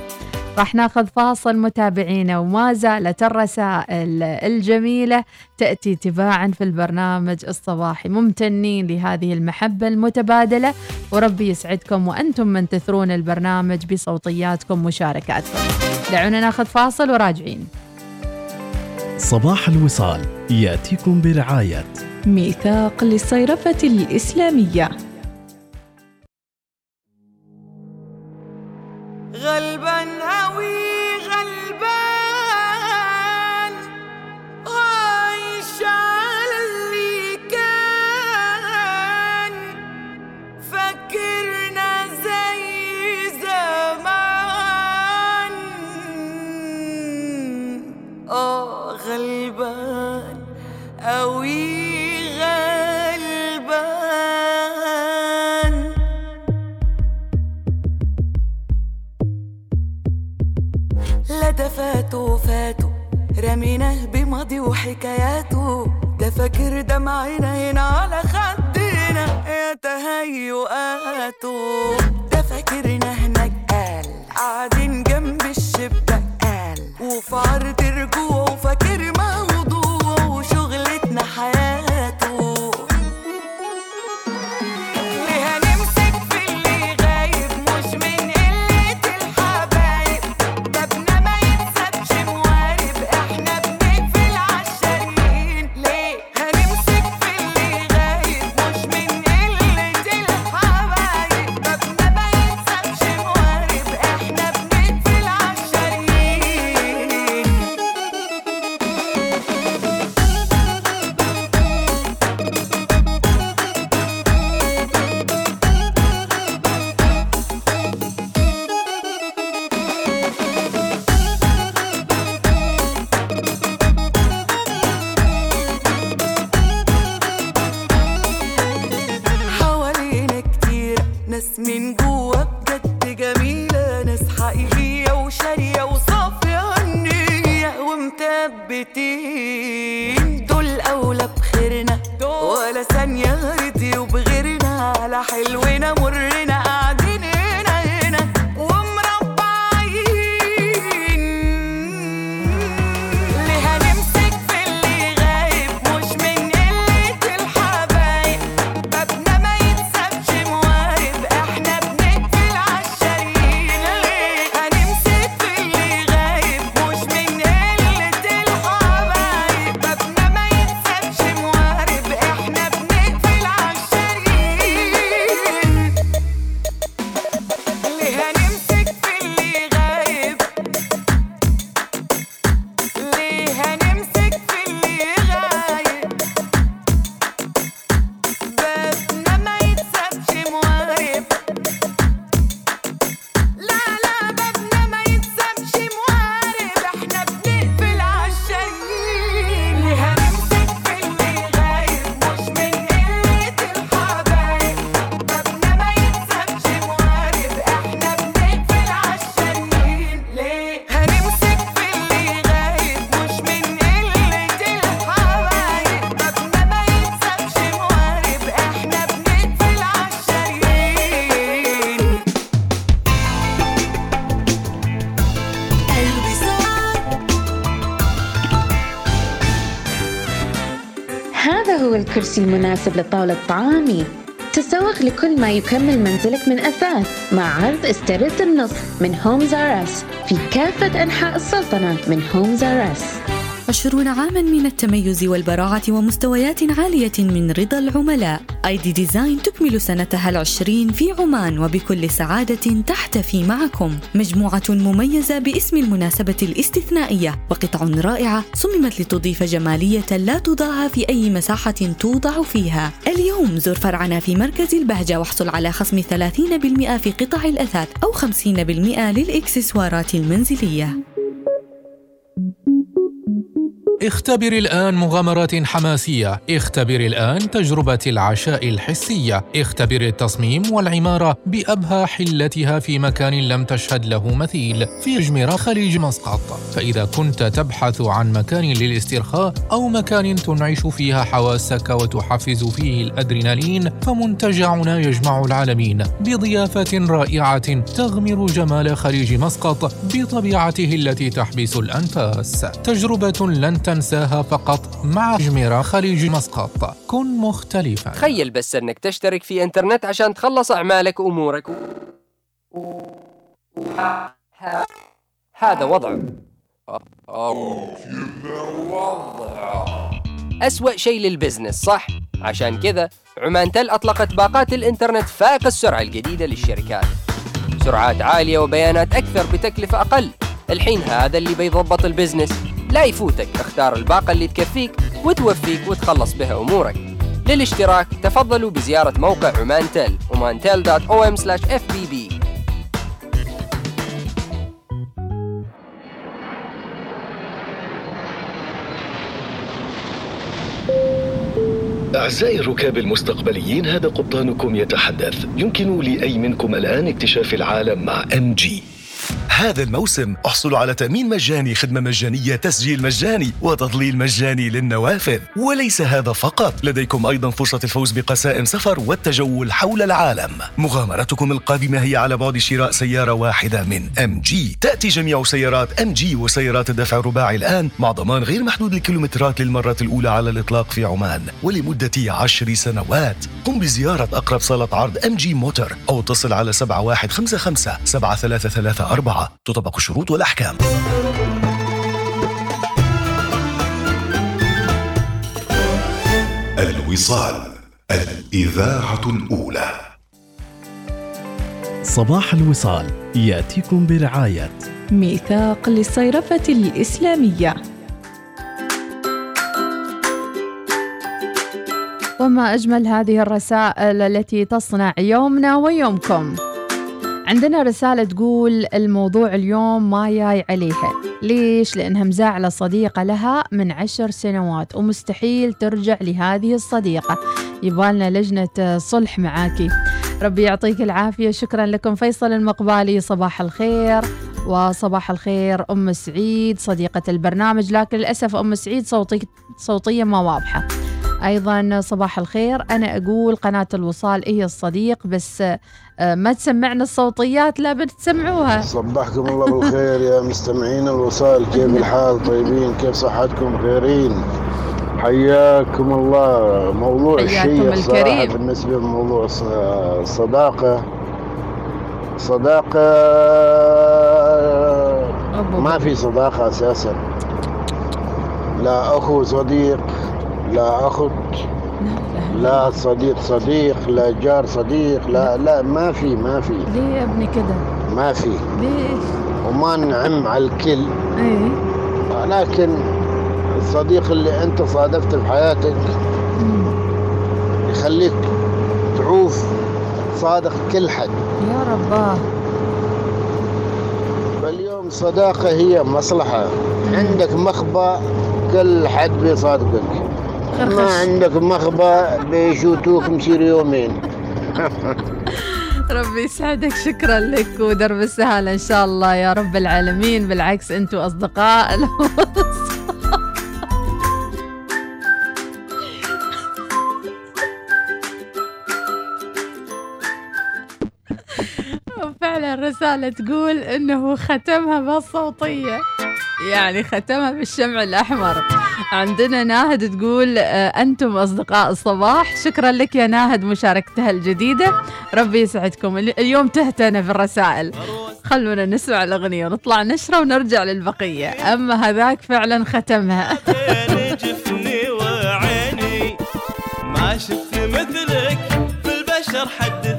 S1: راح ناخذ فاصل متابعينا وما زالت الرسائل الجميلة تأتي تباعا في البرنامج الصباحي. ممتنين لهذه المحبة المتبادلة. وربي يسعدكم وأنتم من تثرون البرنامج بصوتياتكم ومشاركاتكم دعونا ناخذ فاصل وراجعين.
S13: صباح الوصال. يأتيكم برعاية
S2: ميثاق للصيرفة الإسلامية.
S15: غلبان هوي قوي غلبان. لا ده فاتوا فاتوا رميناه بماضي وحكاياته. ده فاكر دمعنا هنا على خدنا يا تهيؤاته ده فاكرنا هناك قال قاعدين جنب الشباك قال وفي عرض رجوعه فاكر
S10: المناسب لطاولة طعامي تسوق لكل ما يكمل منزلك من أثاث مع عرض استرد النص من Homes R Us في كافة أنحاء السلطنة من Homes Us
S26: عشرون عاما من التميز والبراعة ومستويات عالية من رضا العملاء. ID Design تكمل سنتها العشرين في عمان وبكل سعادة تحتفي معكم. مجموعة مميزة باسم المناسبة الاستثنائية. وقطع رائعة صممت لتضيف جمالية لا تضاهى في أي مساحة توضع فيها. اليوم زر فرعنا في مركز البهجة واحصل على خصم 30% في قطع الأثاث أو 50% للإكسسوارات المنزلية.
S20: اختبر الآن مغامرات حماسية. اختبر الآن تجربة العشاء الحسية. اختبر التصميم والعمارة بأبهى حلتها في مكان لم تشهد له مثيل. في جميرة خليج مسقط. فإذا كنت تبحث عن مكان للاسترخاء أو مكان تنعش فيها حواسك وتحفز فيه الأدرينالين فمنتجعنا يجمع العالمين بضيافة رائعة تغمر جمال خليج مسقط بطبيعته التي تحبس الأنفاس. تجربة لن تنساها فقط مع جميرة خليج مسقط. كن مختلفا.
S27: تخيل بس أنك تشترك في إنترنت عشان تخلص أعمالك وأمورك. و... ه- هذا وضع. أسوأ شيء لل business صح؟ عشان كذا عمان تل أطلقت باقات الإنترنت فائق السرعة الجديدة للشركات. سرعات عالية وبيانات أكثر بتكلفة أقل. الحين هذا اللي بيضبط ال business. لا يفوتك اختار الباقة اللي تكفيك وتوفيك وتخلص بها أمورك. للاشتراك تفضلوا بزيارة موقع عمان تل omantel.om/fbb
S6: أعزائي الركاب المستقبليين هذا قبطانكم يتحدث. يمكن لأي منكم الآن اكتشاف العالم مع ام جي هذا الموسم احصلوا على تأمين مجاني خدمة مجانية تسجيل مجاني وتضليل مجاني للنوافذ. وليس هذا فقط لديكم أيضا فرصة الفوز بقسائم سفر والتجول حول العالم. مغامرتكم القادمة هي على بعد شراء سيارة واحدة من MG تأتي جميع سيارات MG وسيارات الدفع الرباعي الآن مع ضمان غير محدود الكيلومترات للمرة الأولى على الإطلاق في عمان. ولمدة عشر سنوات قم بزيارة أقرب صالة عرض MG Motor أو اتصل على 7155 7334 تطبق الشروط والأحكام.
S21: الوصال. الإذاعة الأولى.
S13: صباح الوصال. يأتيكم برعاية.
S2: ميثاق للصيرفة الإسلامية.
S1: وما أجمل هذه الرسائل التي تصنع يومنا ويومكم. عندنا رسالة تقول الموضوع اليوم ما جاي عليها. ليش؟ لأنها مزاعلة صديقة لها من عشر سنوات ومستحيل ترجع لهذه الصديقة. يبالنا لجنة صلح معاكي. ربي يعطيك العافية. شكرا لكم. فيصل المقبالي صباح الخير. وصباح الخير أم سعيد صديقة البرنامج. لكن للأسف أم سعيد صوتي صوتية ما واضحة. أيضا صباح الخير. أنا أقول قناة الوصال هي الصديق بس ما تسمعنا الصوتيات لا بتسمعوها.
S28: صبحكم الله بالخير يا مستمعين الوصال كيف الحال؟ طيبين كيف صحتكم؟ خيرين. حياكم الله. موضوع الشيء
S1: الكريم.
S28: بالنسبة لموضوع الص- الصداقة صداقة ما في صداقة أساسا. لا أخو صديق لا أخت. لا صديق صديق لا جار صديق لا لا ما في ما في.
S1: ليه يا ابني كده؟
S28: ما في.
S1: ليش
S28: وما نعم على الكل.
S1: إيه؟
S28: لكن الصديق اللي انت صادفته في حياتك يخليك تعوف صادق كل حد.
S1: يا رباه.
S28: فاليوم الصداقة هي مصلحة. عندك مخبأ كل حد بيصادقك. ما عندك مخبأ بيشوتوك مسير يومين.
S1: ربي يسعدك شكرا لك ودرب السهالة إن شاء الله يا رب العالمين. بالعكس أنتوا أصدقاء وفعلا رسالة تقول إنه ختمها بالصوتية يعني ختمها بالشمع الأحمر. عندنا ناهد تقول آه، أنتم أصدقاء الصباح. شكرا لك يا ناهد مشاركتها الجديدة. ربي يسعدكم. ال- اليوم تهتنا في الرسائل. خلونا نسمع الأغنية ونطلع نشرة ونرجع للبقية. أما هذاك فعلا ختمها.
S23: جفني وعيني ما شفت مثلك في البشر حد